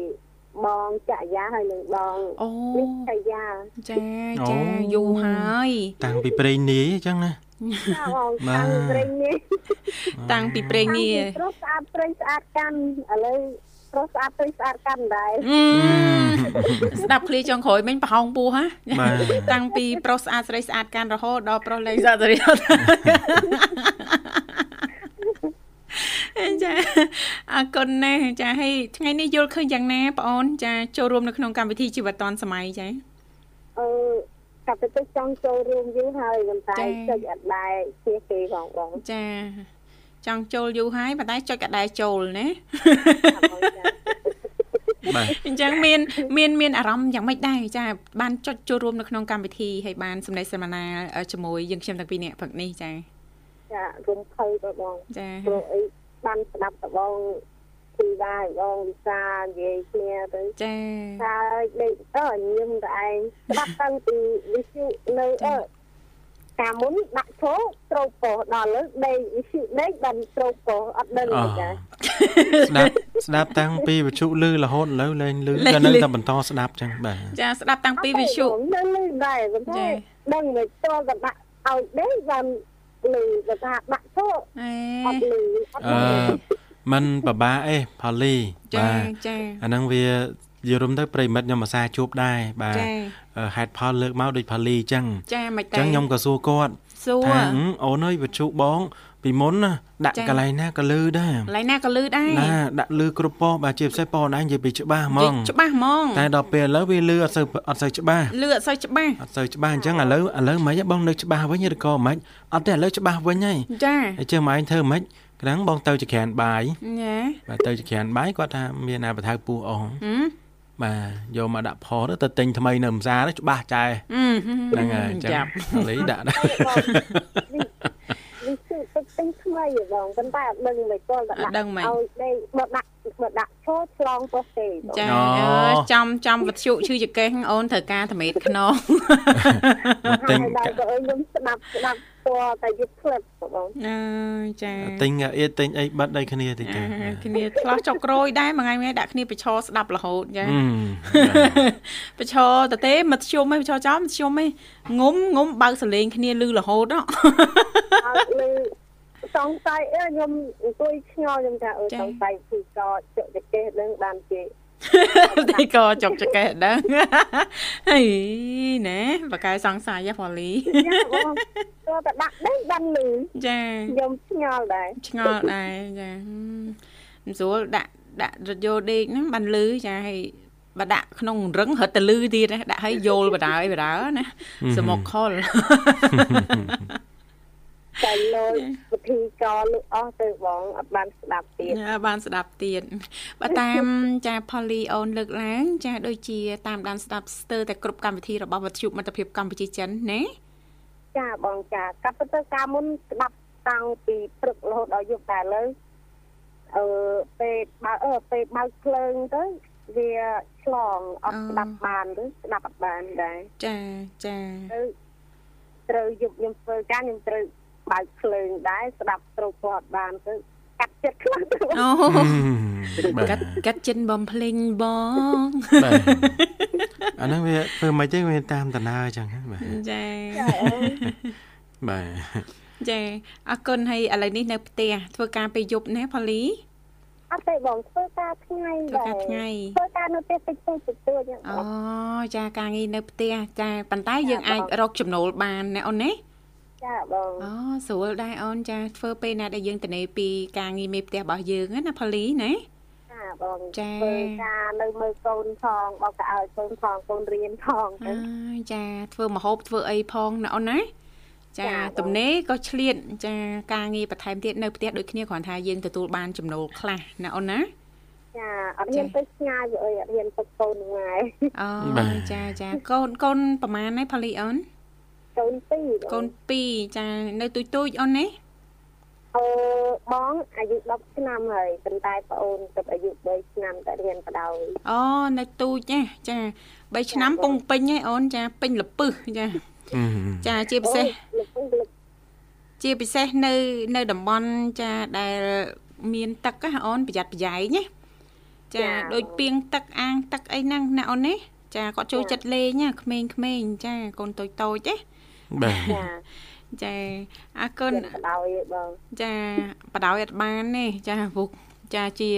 បងចយាហើយនឹងបងអូនេះចយាចាចាយូរហើយ តាំងពីព្រេងនាយអញ្ចឹងណាចាបងតាំងព្រេងនាយតាំងពីព្រេងនាយព្រោះស្អាតព្រេងស្អាតកាន់ឥឡូវ ប្រុសស្អាតព្រៃស្អាតកាន់ដែរស្ដាប់ឃ្លាចុងក្រោយមិញប្រហោងពោះហ៎តាំងពីប្រុសស្អាតស្រីស្អាតកាន់រហូតដល់ប្រុសលេងស្អាតស្រីចាអរគុណណាស់ចាហើយថ្ងៃនេះយល់ឃើញយ៉ាងណាបងអូនចាចូលរួមនៅក្នុងកម្មវិធីជីវិតឌွန်សម័យចាអឺកាប់ទៅចង់ចូលរួមយូរហើយប៉ុន្តែចិត្តអត់ដែរជាគេផងបងចា ចង់ចូលយូរហើយប៉ុន្តែចុចកដែរចូលណាបាទអញ្ចឹងមានមានមានអារម្មណ៍យ៉ាងម៉េចដែរចាបានចុចចូលរួមនៅក្នុងកម្មវិធីហើយបានសម្ដែងសមានាជាមួយយើងខ្ញុំទាំងពីរនាក់ព្រឹកនេះចាចារំភើបបងចាព្រោះអីបានស្ដាប់តបងពីដែរបងវិសានិយាយគ្នាទៅចាហើយដេកអើញឹមតែឯងស្ដាប់តាំងពីវិទ្យុនៅអឺ កាមុនដាក់ឈោត្រូពោដល់លើដេកវិសុដេកបានត្រូពោអត់ដឹងទេចាស្ដាប់ស្ដាប់តាំងពីវិសុលឺរហូតឥឡូវលែងលឺក៏នៅតែបន្តស្ដាប់ចឹងបាទចាស្ដាប់តាំងពីវិសុនៅលឺដែរប៉ុន្តែដឹងមិនតល់តែដាក់ឲ្យដេកបានលឺតែថាដាក់ឈោអត់លឺអត់អឺมันពិបាកអេផលីបាទចាអាហ្នឹងវា យល់រំទៅប្រិមិត្តខ្ញុំអាសាជួបដែរបាទហេតុផលលើកមកដូចផលីអញ្ចឹងចាមិនតែអញ្ចឹងខ្ញុំក៏សួរគាត់សួរថាអូនអើយវិទ្យុបង ពីមុនណាដាក់កន្លែងណាក៏លឺដែរកន្លែងណាក៏លឺដែរណាដាក់លឺគ្រប់ប៉ុបាទជាពិសេសប៉ុនឯងនិយាយពីច្បាស់ហ្មងច្បាស់ហ្មងតែដល់ពេលឥឡូវវាលឺអត់សូវអត់សូវច្បាស់លឺអត់សូវច្បាស់អត់សូវច្បាស់អញ្ចឹងឥឡូវឥឡូវមិនបងនៅច្បាស់វិញឬក៏មិនអត់ទេឥឡូវច្បាស់វិញហើយចាអញ្ចឹងមកឯងធ្វើមិនក្រាំងបងទៅចក្រានបាយណាបាទទៅចក្រានបាយគាត់ថាមានអាបថៅពោះអង បាទយកមកដាក់ផលទៅទិញថ្មីនៅផ្សារច្បាស់ចែហ្នឹងហើយអញ្ចឹងលីដាក់ដែរនេះគឺទឹកទិញថ្មីបងប៉ុន្តែអត់ដឹងមិនទាល់តែដាក់ឲ្យដេកបើដាក់បើដាក់ឈោឆ្លងពោះទេចាអើចំចំវត្ថុឈឺចកេះអូនត្រូវការត្មេតខ្នងទិញខ្ញុំស្ដាប់ស្ដាប់ ពណ៌តែយុទ្ធផ្លិតបងអើចាទិញអៀតទិញអីបាត់អីគ្នាតិចទៅគ្នាឆ្លោះចុកក្រួយដែរមួយថ្ងៃមួយដាក់គ្នាប្រឈរស្ដាប់រហូតចាប្រឈរតទេមកធ្យមឯងប្រឈរចំធ្យមឯងងុំងុំបើកសលេងគ្នាលឺរហូតហ៎លឺសង្ស័យអើខ្ញុំអង្គុយឆ្ងល់ខ្ញុំថាអឺសង្ស័យពីកចុកចកេះនឹងបានគេ ទីក៏ចុកចកេះដឹងហីណែបកែសង្ស័យប៉ូលីទៅតែដាក់ដេកបានលឺចាខ្ញុំឆ្ងល់ដែរឆ្ងល់ដែរចាមិនស្រួលដាក់ដាក់រថយន្តដេកហ្នឹងបានលឺចាហើយបើដាក់ក្នុងរឹងរត់ទៅលឺទៀតដាក់ឲ្យយល់បដាយបដាណាសមុកខុល តែលោវធីក៏លើកអស់ទៅបងអត់បានស្ដាប់ទៀតបានស្ដាប់ទៀតបើតាមចាផូលីអូនលើកឡើងចាដូចជាតាមដានស្ដាប់ស្ទើរតែគ្រប់កម្មវិធីរបស់វិទ្យុមិត្តភាពកម្ពុជាចិនណាចាបងចាកាប់ទៅការមុនស្ដាប់តាំងពីព្រឹករហូតដល់យប់តែលើអឺពេលបើអឺពេលបើកភ្លើងទៅវាឆ្លងអត់ស្ដាប់បានឬស្ដាប់អត់បានដែរចាចាទៅត្រូវយប់ខ្ញុំធ្វើការខ្ញុំត្រូវ បើកភ្លើងដែរស្ដាប់ត្រូវគាត់បានទៅកាត់ចិត្តខ្លះទៅអូកាត់កាត់ចិត្តបំភ្លេងបងបាទអាហ្នឹងវាធ្វើមិនទេវាតាមដំណើរអញ្ចឹងបាទចាបាទចាអរគុណហើយឥឡូវនេះនៅផ្ទះធ្វើការពេលយប់ណាផូលីអត់ទេបងធ្វើការថ្ងៃដែរធ្វើការថ្ងៃធ្វើការនៅផ្ទះតិចតួចតិចតួចអូចាការងារនៅផ្ទះចាប៉ុន្តែយើងអាចរកចំណូលបានណាអូនណា ចាបងអូស្រួលដែរអូនចាធ្វើពេលណាដែលយើងទៅពីការងារមេផ្ទះរបស់យើងណាផូលីណាចាបងចាធ្វើការនៅមើលកូនផងបោកកៅអៅកូនផងកូនរៀនផងទៅចាធ្វើមហូបធ្វើអីផងណាអូនណាចាទំនេរក៏ឆ្លៀតចាការងារបន្ថែមទៀតនៅផ្ទះដូចគ្នាគ្រាន់ថាយើងទទួលបានចំណូលខ្លះណាអូនណាចាអត់ហ៊ានទៅឆ្ងាយអើយអត់ហ៊ានទៅកូនងាយអូចាចាកូនកូនប្រហែលហើយផលីអូន កូន2កូន2ចានៅទូចទូចអូនណាអឺបងអាយុ10ឆ្នាំហើយប៉ុន្តែប្អូនទៅអាយុ3ឆ្នាំតែរៀនបដោយអូនៅទូចណាចា3ឆ្នាំពងពេញហើយអូនចាពេញលពឹសចាចាជាពិសេសជាពិសេសនៅនៅតំបន់ចាដែលមានទឹកណាអូនប្រយ័ត្នប្រយែងណាចាដូចពីងទឹកអាងទឹកអីហ្នឹងណាអូនណា ចាគាត់ចូលចិត្តលេងណាក្មេងៗចាកូនតូចតូចណាបាទចាអរគុណបដោយបងចាបដោយអត់បានទេចាពុកចាជា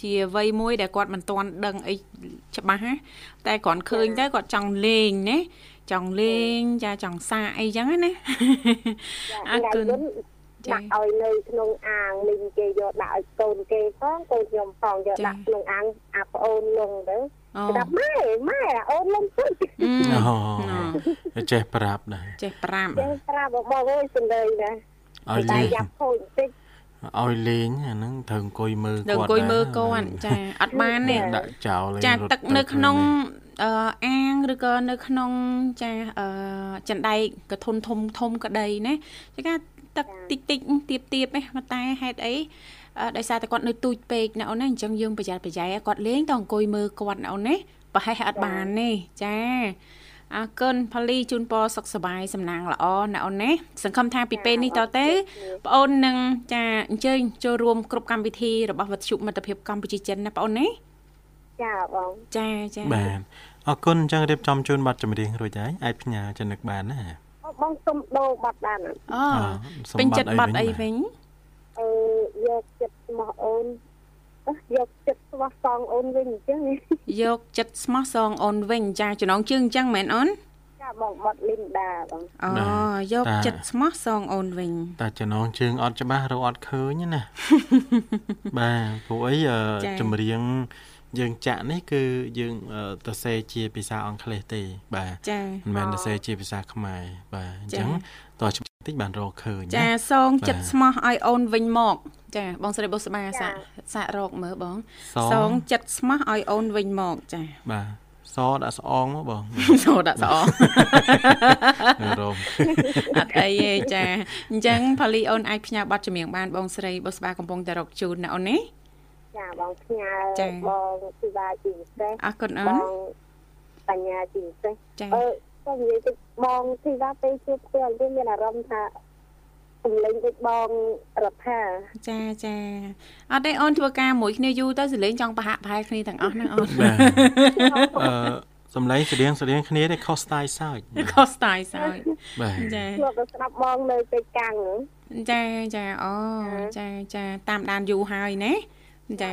ជាវ័យមួយដែលគាត់មិនទាន់ដឹងអីច្បាស់ណាតែគ្រាន់ឃើញទៅគាត់ចង់លេងណាចង់លេងចាចង់សាអីចឹងណាអរគុណដាក់ឲ្យនៅក្នុងអាងមីងគេយកដាក់ឲ្យកូនគេផងកូនខ្ញុំផងយកដាក់ក្នុងអាងអាប្អូនលងទៅ ស្ដាប់ម៉ែម៉ែអូនលងទៅអូចេះប្រាប់ដែរចេះប្រាប់ចេះប្រាប់បងអើយសំដីណាឲ្យលេងយ៉ាប់ខូចបន្តិចឲ្យលេងអាហ្នឹងត្រូវអង្គុយមើលគាត់អង្គុយមើលគាត់ចាអត់បានទេដាក់ចោលចាទឹកនៅក្នុងអឺអាងឬក៏នៅក្នុងចាអឺចណ្ដែកកធុនធំធំក្តីណាចាថាទឹកតិចតិចទៀបទៀបណាតែហេតុអី ដោយសារតែគាត់នៅទូចពេកណាអូនណាអញ្ចឹងយើងប្រយ័ត្នប្រយែងគាត់លេងតអង្គុយមើលគាត់ណាអូនណាប្រហែលអត់បានទេចាអរគុណផលីជូនពរសុខសប្បាយសំណាងល្អណាអូនណាសង្ឃឹមថាពីពេលនេះតទៅបងអូននឹងចាអញ្ជើញចូលរួមគ្រប់កម្មវិធីរបស់វិទ្យុមិត្តភាពកម្ពុជាចិនណាបងអូនណាចាបងចាចាបាទអរគុណអញ្ចឹងរៀបចំជូនប័ណ្ណចម្រៀងរួចហើយអាចផ្ញើចំណឹកបានណាបងសុំដូរប័ណ្ណបានអូពេញចិត្តប័ណ្ណអីវិញ អឺយកចិត្តស្មោះអូនយកចិត្តស្មោះសងអូនវិញអញ្ចឹងយកចិត្តស្មោះសងអូនវិញចាចំណងជើងអញ្ចឹងមែនអូនចាបងបត់លីនដាបងអូយកចិត្តស្មោះសងអូនវិញតែចំណងជើងអត់ច្បាស់រកអត់ឃើញណាបាទព្រោះអីចម្រៀងយើងចាក់នេះគឺយើងទៅសេជាភាសាអង់គ្លេសទេ បាទចាមិនមែនទៅសេជាភាសាខ្មែរបាទអញ្ចឹង តោះតិចបានរកឃើញចាសងចិត្តស្មោះឲ្យអូនវិញមក ចាបងស្រីបុស្បាសាក់សាក់រកមើលបង សងចិត្តស្មោះឲ្យអូនវិញមកចាបាទសដាក់ស្អងមកបងសដាក់ស្អងរមអត់អីទេចាអញ្ចឹងផលីអូនអាចផ្ញើប័ណ្ណចម្រៀងបានបងស្រីបុស្បាកំពុងតែរកជូនណាអូនណាចាបងផ្ញើបងធីវ៉ាជាពិសេសអរគុណអូនបងបញ្ញាជាពិសេសអឺ ខ្ញុំនិយាយទៅបងធីវ៉ាពេលជួបផ្ទាល់វិញមានអារម្មណ៍ថាសំឡេងដូចបងរដ្ឋាចាចាអត់ទេអូនធ្វើការមួយគ្នាយូរទៅសលេងចង់ប្រហាក់ប្រហែលគ្នាទាំងអស់ហ្នឹងអូនអឺសំឡេងស្តៀងស្តៀងគ្នាទេខុស style សើចខុស style សើចបាទចាគាត់ទៅស្ដាប់បងនៅពេកកាំងចាចាអូចាចាតាមដានយូរហើយណា ចា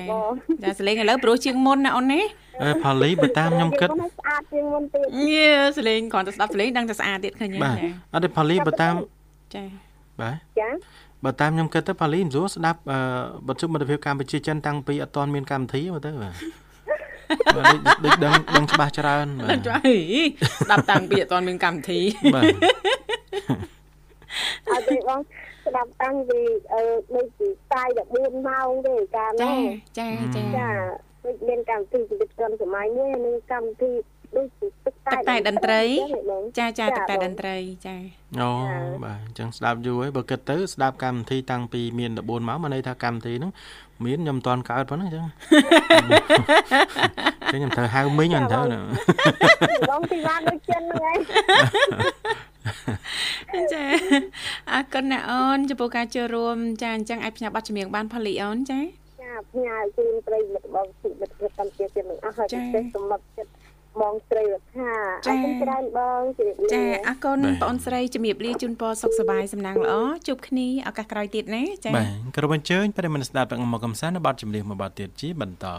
ចាសលេងឥឡូវព្រោះជាងមុនណាអូនណាអឺផាលីបើតាមខ្ញុំគិតស្អាតជាងមុនទៀតយេសលេងគ្រាន់តែស្ដាប់សលេងដឹងតែស្អាតទៀតឃើញចាអត់ទេផាលីបើតាមចាបាទចាបើតាមខ្ញុំគិតទៅផាលីមិនស្រួលស្ដាប់បទជុំមិត្តភាពកម្ពុជាចិនតាំងពីអត់ទាន់មានកម្មវិធីមកទៅបាទដូចដឹងដឹងច្បាស់ច្រើនបាទច្បាស់ស្ដាប់តាំងពីអត់ទាន់មានកម្មវិធីបាទអត់ទេបង ស្ដាប់តាំងពីអឺដូចពីតាយ14ម៉ោងទេកាលចានោះចាចាចាដូចមានកម្មវិធីជីវិតក្រុមសម័យមួយនិងកម្មវិធីដូចជាទឹកតែទឹកតែតន្ត្រីចឹងហ៎បងចាចាចាទឹកតែបងតន្ត្រីចាអូបាទអញ្ចឹងស្ដាប់យូរហើយបើគិតទៅស្ដាប់កម្មវិធីតាំងពីមាន14ម៉ោងមកន័យថាកម្មវិធីហ្នឹងមានខ្ញុំមិនតាន់កើតប៉ុណ្ណឹងអញ្ចឹងអញ្ចឹងខ្ញុំត្រូវហៅមីងអត់ត្រូវណាបងទីបានដូចចិនហ្នឹងឯង ចាអរគុណណាអូនចំពោះការចូលរួមចាអញ្ចឹងអាចផ្ញើប័ណ្ណចម្រៀងបានផលីអូនចាចាផ្ញើជូនប្រិយមិត្តបងជីវិតប្រចាំជាទៀតនឹងអស់ហើយចាពិសេសសម្រាប់ចិត្តបងស្រីរដ្ឋាអចារគុណច្រើនបងជម្រាបលាចាអរគុណបាទបងអូនស្រីជំរាបលាជូនពរសុខសប្បាយសំណាងល្អជួបគ្នាឱកាសក្រោយទៀតណាចាបាទក្រុមអញ្ជើញប្រិយមិត្តស្ដាប់ទាំងមកកំសាន្តនៅបទចម្រៀងមួយបទទៀតជាបន្តចា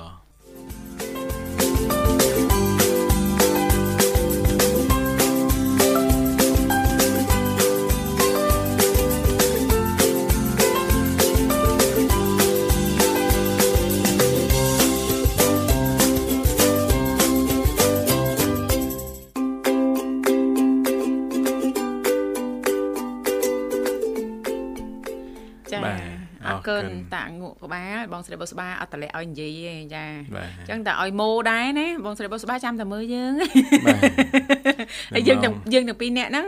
អរគុណអរគុណតាងក់ក្បាលបងស្រីបុស្បាអត់តលាក់ឲ្យនិយាយទេចាបាទអញ្ចឹងតែឲ្យម៉ូដែរណាបងស្រីបុស្បាចាំតែមើលយើងបាទហើយយើងទាំងយើងទាំងពីរនាក់ហ្នឹង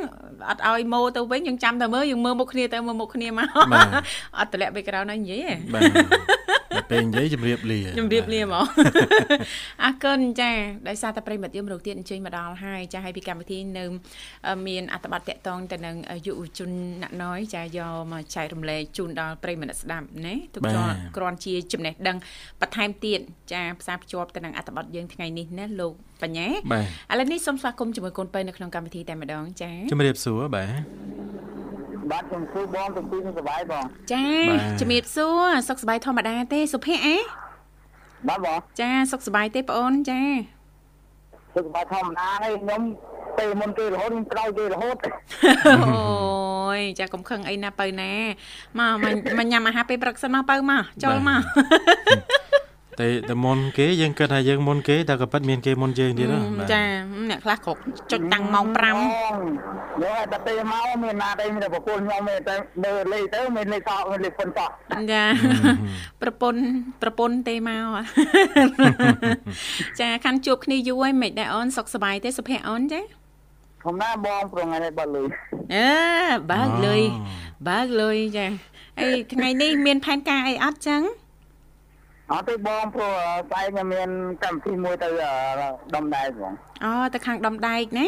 អត់ឲ្យម៉ូទៅវិញយើងចាំតែមើលយើងមើលមុខគ្នាទៅមើលមុខគ្នាមកបាទអត់តលាក់ background ឲ្យនិយាយទេបាទ ដល់ពេលនិយាយជម្រាបលាជំរាបលាហ្មងអរគុណចាដោយសារតែប្រិមិត្តយើងមករកទៀតអញ្ជើញមកដល់ហើយចាហើយពីកម្មវិធីនៅអឺមានអត្ថបទតាក់ទងទៅនឹងយុវជនណាក់ណយចាយកមកចែករំលែកជូនដល់ប្រិមិត្តស្ដាប់ណាទុកជាប់គ្រាន់ជាចំណេះដឹងបន្ថែមទៀតចាផ្សារភ្ជាប់ទៅនឹងអត្ថបទយើងថ្ងៃនេះណាលោកបញ្ញាបាទឥឡូវនេះសូមស្វាគមន៍ជាមួយកូនពៅនៅក្នុងកម្មវិធីតែម្ដងចាជម្រាបសួរបាទ បាទខ្ញុំសួរបងទាំងពីរសុបាយបងចាបាទជំរាបសួរសុខសប្បាយធម្មតាទេសុភ័ក្រអេបាទបងចាសុខសប្បាយទេបងអូនចាសុបាយធម្មតាហើយខ្ញុំពេលមុនគេរហូតខ្ញុំក្រោយគេរហូតអូយចាកុំខឹងអីណាបើណាមកមកមកញ៉ាំអាហារពេលព្រឹកសិនមកបើមកចូលមក តែតែមុនគេយើងគិតថាយើងមុនគេតែក៏ពិតមានគេមុនយើងទៀតហ៎បាទចាអ្នកខ្លះគ្រប់ចុចតាំងម៉ោង5បងយកតែពេលមកមានណាទេមានតែប្រពន្ធខ្ញុំទេតែមើលលេខទៅមានលេខសក់មានលេខប៉ុនសក់ចាប្រពន្ធប្រពន្ធទេមកចាខាន់ជួបគ្នាយូរហើយមិនដែរអូនសុខសប្បាយទេសុភ័ក្រអូនចាធម្មតាបងប្រងថ្ងៃនេះបាត់លុយអឺបើកលុយបើកលុយចាអីថ្ងៃនេះមានផែនការអីអត់ចឹង អត់ទេបងព្រោះស្អែកខ្ញុំមានកម្មវិធីមួយទៅដំដែរបងអូទៅខាងដំដែកណា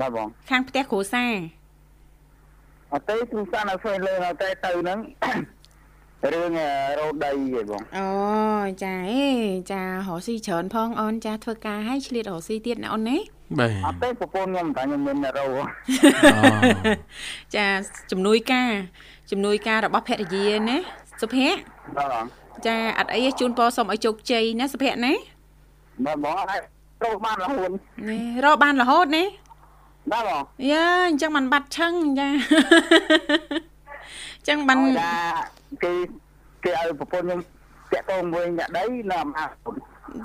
បាទបងខាងផ្ទះគ្រួសារអត់ទេគ្រូសាស្ត្រនៅធ្វើលើអត់ទេទៅហ្នឹងរឿងរោដីហ៎បងអូចាអេចារកស៊ីច្រើនផងអូនចាធ្វើការឲ្យឆ្លៀតរកស៊ីទៀតណាអូនណាបាទអត់ទេប្រពន្ធខ្ញុំតែខ្ញុំមានរោអូចាជំនួយការជំនួយការរបស់ភរិយាណាសុភ័ក្របាទបង ចាអត់អីទេជូនពរសូមឲ្យជោគជ័យណាសុភ័ក្រណាបាទបងអត់រោបានរហូតនេះរកបានរហូតណាបាទបងយ៉ាអញ្ចឹងมันបាត់ឆឹងចាអញ្ចឹងបានថាគេគេឲ្យប្រពន្ធខ្ញុំតាក់ទងមួយអ្នកដីនៅអំអា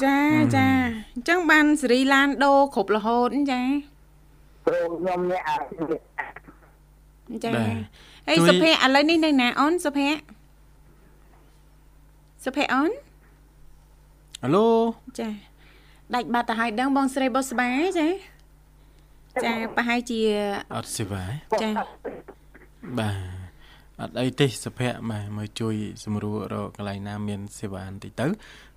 ចាចាអញ្ចឹងបានសេរីឡានដូរគ្រប់រហូតចាព្រោះខ្ញុំអ្នកអាចាហើយសុភ័ក្រឥឡូវនេះនៅណាអូនសុភ័ក្រ សុភ័ក្រអូនអាឡូចាដាច់បាត់ទៅហើយដឹងបងស្រីបុស្បាចាចាប្រហែលជាអត់សេវាចាបាទអត់អីទេសុភ័ក្របាទមកជួយ សម្រួលរកកន្លែងណាមានសេវាបន្តិចទៅ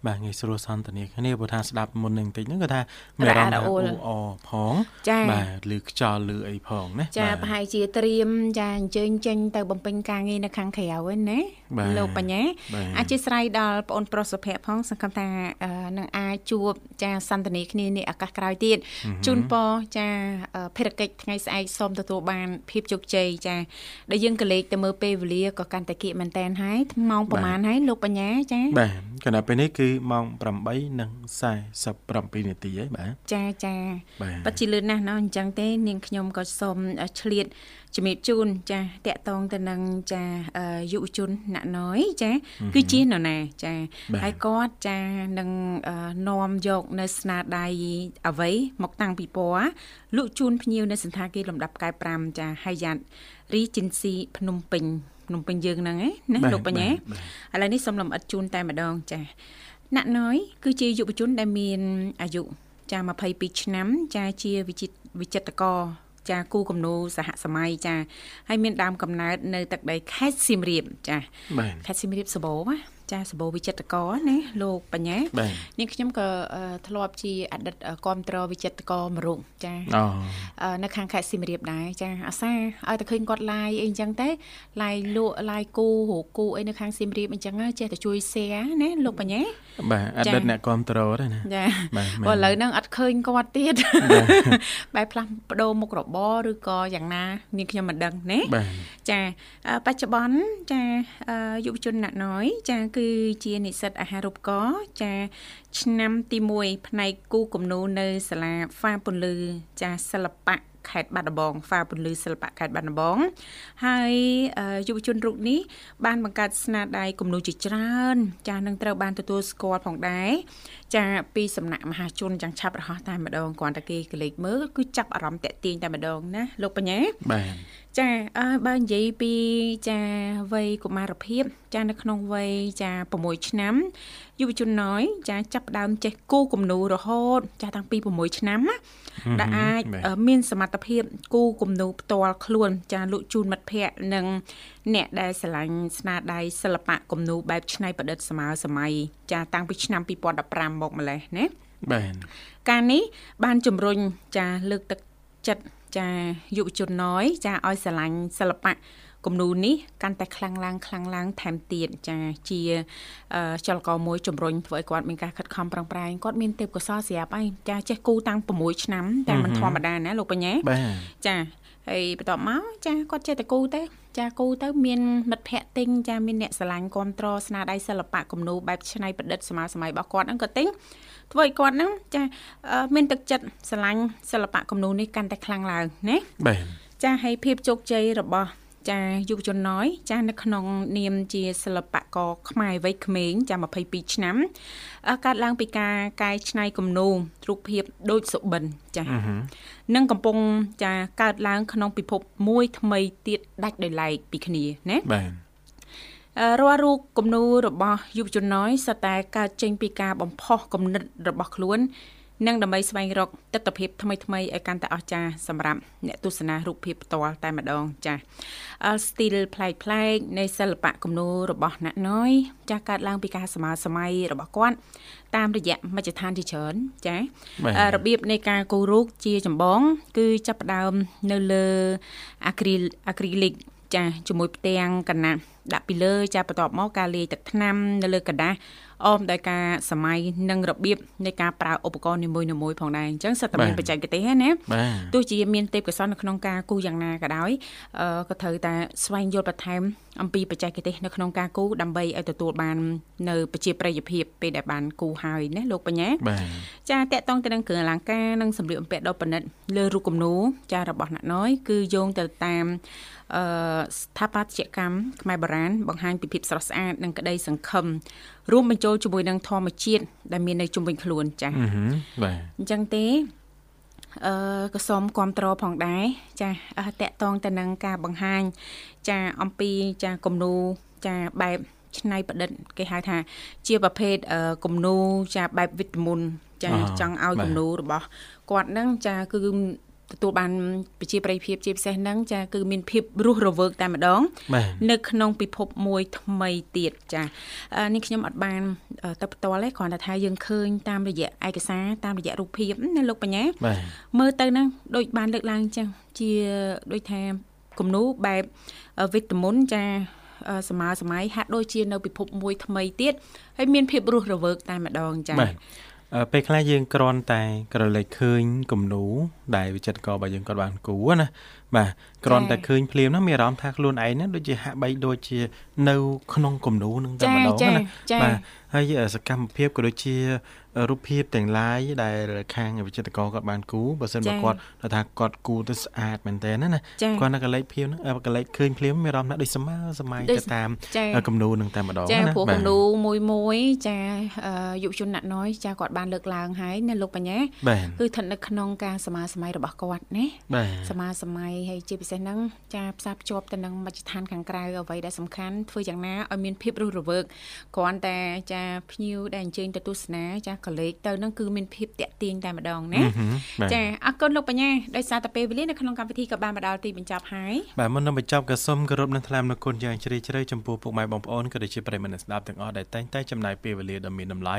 បាទងាយស្រួលសន្ទនាគ្នាព្រោះថាស្ដាប់មុននឹងបន្តិចហ្នឹងក៏ថាមានអារម្មណ៍ថាអ៊ូអផងចាបាទឬខ្យល់ឬអីផងណាចាបាទប្រហែលជាត្រៀមចាអញ្ជើញចេញទៅបំពេញការងារនៅខាងក្រៅហ្នឹងណាបាទលោកបញ្ញាបាទអធិស្ឋានដល់បងអូនប្រុសសុភ័ក្រផងសង្ឃឹមថាអឺនឹងអាចជួបចាសន្ទនាគ្នានេះឱកាសក្រោយទៀតជូនពរចាអឺភារកិច្ចថ្ងៃស្អែកសូមទទួលបានភាពជោគជ័យចាដែលយើងក៏លេខទៅមើលពេលវេលាក៏កាន់តែគៀកមែនតែនហើយម៉ោងប្រហែលហើយលោកបញ្ញាចាបាទគណៈពេលនេះគឺម៉ោង8:47នាទីហើយបាទចាចាបាត់ជាលឿនណាស់ណោះអញ្ចឹងទេ នាងខ្ញុំក៏សូមឆ្លៀតជំរាបជូនចាតកតងទៅនឹងចាយុវជនណាក់ណយចា គឺជានរណាចាហើយគាត់ចានឹងនាំយកនៅស្នាដៃអ្វីមកតាំងពីពណ៌លក់ជូនភ្ញៀវនៅសន្តាគារលំដាប់កែ5ចាហើយយ៉ាត់រីជីនស៊ីភ្នំពេញភ្នំពេញយើងហ្នឹងណាលោកបញ្ញាឥឡូវនេះសូមលំអិតជូនតែម្ដងចា ណាក់ណយគឺជាយុវជនដែលមានអាយុចា22ឆ្នាំចាជាវិចិត្រវិចិត្រករចាគូគំនូសហសម័យចាហើយមានដើមកំណើតនៅទឹកដីខេត្តសៀមរាបចាខេត្តសៀមរាបសបោណា ចាសបោវិចិត្រកណាលោកបញ្ញានាងខ្ញុំក៏ធ្លាប់ជាអតីតគ្រប់ត្រវិចិត្រកមរុងចានៅខាងខេត្តសៀមរាបដែរចាអាសាឲ្យតែឃើញគាត់ឡាយអីអញ្ចឹងតែឡាយលក់ឡាយគូរគូអីនៅខាងសៀមរាបអញ្ចឹងចេះតែជួយ share ណាលោកបញ្ញាបាទអតីតអ្នកគ្រប់ត្រដែរណាចាបើឥឡូវហ្នឹងអត់ឃើញគាត់ទៀតបែបផ្លាស់ប្ដូរមុខរបរឬក៏យ៉ាងណានាងខ្ញុំមិនដឹងណាចាបច្ចុប្បន្នចាយុវជនណាក់ណយចាគឺគឺជានិស្សិតអាហារូបករណ៍ចាឆ្នាំទី1ផ្នែកគូគំនូនៅសាលាហ្វាពន្លឺចាសិល្បៈខេត្តបាត់ដំបងហ្វាពន្លឺសិល្បៈខេត្តបាត់ដំបង ហើយយុវជនរូបនេះបានបង្កើតស្នាដៃគំនូរជាច្រើន ចាស់នឹងត្រូវបានទទួលស្គាល់ផងដែរចាពីសំណាក់មហាជនយ៉ាងឆាប់រហ័សតែម្ដងគ្រាន់តែគេកលេចមើលគឺចាប់អារម្មណ៍តាក់ទាញតែម្ដងណាលោកបញ្ញាបាទ ចាអើបើនិយាយពីចាវ័យកុមារភាព ចានៅក្នុងវ័យចា6ឆ្នាំយុវជនណយចាចាប់ដើមចេះគូគំនូររហូត ចាតាំងពី6ឆ្នាំណាដែលអាចមានសមត្ថភាពគូគំនូរផ្ទាល់ខ្លួន ចាលក់ជូនមិត្តភ័ក្តិនិង អ្នកដែលស្រឡាញ់ស្នាដៃសិល្បៈគំនូរបែបច្នៃប្រឌិតសម័យសម័យចាតាំងពីឆ្នាំ2015មកម្លេះណាបាទការនេះបានជំរុញចាលើកទឹកចិត្ត ចាយុវជនណយចាឲ្យស្រឡាញ់សិល្បៈគំនូរនេះកាន់តែខ្លាំងឡើងខ្លាំងឡើងថែមទៀតចាជាចលករមួយជំរុញធ្វើឲ្យគាត់មានការខិតខំប្រឹងប្រែងគាត់មានទេពកោសល្យស្រាប់ហើយចាចេះគូតាំង6ឆ្នាំតែមិនធម្មតាណាលោកបញ្ញាចាហើយបន្ទាប់មកចាគាត់ចេះតែគូទៅចាគូទៅមានមិត្តភ័ក្តិទិញចាមានអ្នកស្រឡាញ់គ្រប់ត្រស្នាដៃសិល្បៈគំនូរបែបច្នៃប្រឌិតសម័យសម័យរបស់គាត់ហ្នឹងក៏ទិញធ្វើឲ្យគាត់ហ្នឹងចាមានទឹកចិត្តស្រឡាញ់សិល្បៈគំនូរនេះកាន់តែខ្លាំងឡើងណាបាទចាហើយភាពជោគជ័យរបស់ ចាយុវជនណយចានៅក្នុងនាមជាសិល្បករខ្មែរវ័យក្មេងចា22ឆ្នាំកើតឡើងពីការកែច្នៃគំនូររូបភាពដូចសុបិនចានឹងកំពុងចាកើតឡើងក្នុងពិភពមួយថ្មីទៀតដាច់ដោយឡែកពីគ្នាណាបាទរាល់រូបគំនូររបស់យុវជនណយសុទ្ធតែកើតចេញពីការបំផុសគំនិតរបស់ខ្លួន និងដើម្បីស្វែងរកទស្សនវិជ្ជាថ្មីថ្មីឲ្យកាន់តែអស្ចារ្យសម្រាប់អ្នកទស្សនារូបភាពផ្ទាល់តែម្ដងចាស់ស្ទីលប្លែកប្លែកនៃសិល្បៈគំនូររបស់អ្នកណយចាស់កើតឡើងពីការសម័យសម័យរបស់គាត់តាមរយៈមជ្ឈដ្ឋានជាច្រើនចារបៀបនៃការគូររូបជាចម្បង គឺចាប់ផ្ដើមនៅលើអាគ្រីអាគ្រីលិកចាជាមួយផ្ទាំងកណាត់ដាក់ពីលើចាបន្ទាប់មកការលាយទឹកថ្នាំនៅលើกระดาษ អមដោយការសម័យនិងរបៀបនៃការប្រើឧបករណ៍នីមួយៗផងដែរអញ្ចឹងសិតតែមានបច្ចេកទេសណាទោះជាមានទេពកោសល្យនៅក្នុងការគូយ៉ាងណាក៏ដោយក៏ត្រូវតែស្វែងយល់បន្ថែមអំពីបច្ចេកទេសនៅក្នុងការគូដើម្បីឲ្យទទួលបាននៅប្រជាប្រិយភាពពេលដែលបានគូហើយណាលោកបញ្ញាចាតកតងទៅនឹងគ្រឿងអលង្ការនិងសម្លៀកបំពាក់ដ៏ប្រណិតលើរូបគំនូរចារបស់អ្នកណយគឺយោងទៅតាមអឺស្ថាបត្យកម្មខ្មែរបុរាណបង្ហាញពីភាពស្រស់ស្អាតនិងក្តីសង្ឃឹមរួមបញ្ចូលជាមួយនឹងធម្មជាតិដែលមាននៅជុំវិញខ្លួនចា៎បាទអញ្ចឹងទេ អឺក៏សូមគ្រប់គ្រងផងដែរចាតកតងទៅនឹងការបង្ហាញ ចាអំពីចាគំនូចាបែបច្នៃប្រឌិត គេហៅថា ជាប្រភេទគំនូចាបែបវិតមុនចាចង់ឲ្យគំនូរបស់គាត់ហ្នឹងចាគឺ ទទួលបានប្រជាប្រិយភាពជាពិសេសហ្នឹងចាគឺមានភាពរស់រវើកតែម្ដង នៅក្នុងពិភពមួយថ្មីទៀតចានេះខ្ញុំអត់បានទៅផ្ទាល់ទេគ្រាន់តែថាយើងឃើញតាមរយៈឯកសារតាមរយៈរូបភាពណាលោកបញ្ញាមើលទៅហ្នឹងដូចបានលើកឡើងចឹងជាដូចថាគំនូបែបវិតមុនចាសម័យសម័យហាក់ដូចជានៅពិភពមួយថ្មីទៀតហើយមានភាពរស់រវើកតែម្ដងចា៎ ពេលខ្លះយើងគ្រាន់តែក្រឡេកឃើញគំនូដែលវិចិត្រករបស់យើងគាត់បានគូណាបាទ គ្រាន់តែឃើញភ្លាមហ្នឹងមានអារម្មណ៍ថាខ្លួនឯងហ្នឹងដូចជាហាក់បីដូចជានៅ ក្នុងគំនូនឹងតែម្ដងណាបាទហើយសកម្មភាពក៏ដូចជារូបភាពទាំងឡាយដែលខាងវិចិត្រករគាត់បានគូបើសិនបើគាត់ថាគាត់គូទៅស្អាតមែនតើណាណាគាត់នៅកលេចភៀវហ្នឹងកលេចឃើញភ្លាមមានអារម្មណ៍ថាដូចសម័យសម័យទៅតាមគំនូនឹងតែម្ដងណាចាព្រោះគំនូមួយមួយចាយុវជនអ្នកណយចាគាត់បានលើកឡើងហើយណាលោកបញ្ញាគឺស្ថិតនៅក្នុងការសមាសម័យរបស់គាត់ណាសមាសម័យហើយជាពិសេសហ្នឹងចាផ្សារភ្ជាប់ទៅនឹងមជ្ឈដ្ឋានខាងក្រៅអ្វីដែលសំខាន់ធ្វើយ៉ាងណាឲ្យមានភាពរស់រវើកគ្រាន់តែចាភ្ញៀវដែលអញ្ជើញទៅទស្សនាចាកលេចទៅនឹងគឺមានភាពតាក់ទាញតែម្ដងណាចាអរគុណលោកបញ្ញាដោយសារតែពេលវេលានៅក្នុងកម្មវិធីក៏បានមកដល់ទីបញ្ចប់ហើយបាទមុននឹងបញ្ចប់ក៏សូមគោរពនឹងថ្លែងអំណរគុណយ៉ាងជ្រាលជ្រៅចំពោះពុកម៉ែបងប្អូនក៏ដូចជាប្រិយមិត្តស្ដាប់ទាំងអស់ដែលតែងតែចំណាយពេលវេលាដ៏មានតម្លៃ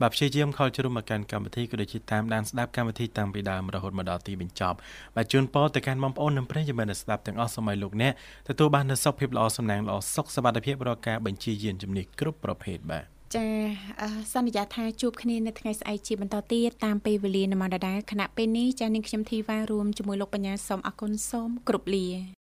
បាទព្យាយាមខលជ្រុំមកកាន់កម្មវិធីក៏ដូចជាតាមដានស្ដាប់កម្មវិធីតាំងពីដើមរហូតមកដល់ទីបញ្ចប់បាទជូនពរទៅកាន់បងប្អូននិងប្រិយមិត្តស្ដាប់ទាំងអស់សូមឲ្យលោកអ្នកទទួលបាននូវសុខភាពល្អសំណាងល្អសុខសុវត្ថិភាពរាល់ការបញ្ជាយានជំនិះគ្រប់ប្រភេទបាទចាសន្យាថាជួបគ្នានៅថ្ងៃស្អែកជាបន្តទៀតតាមពេលវេលានៅម៉ោងដដែលគណៈពេលនេះចានាងខ្ញុំធីវ៉ារួមជាមួយលោកបញ្ញាសូមអរគុណសូមគោរពលា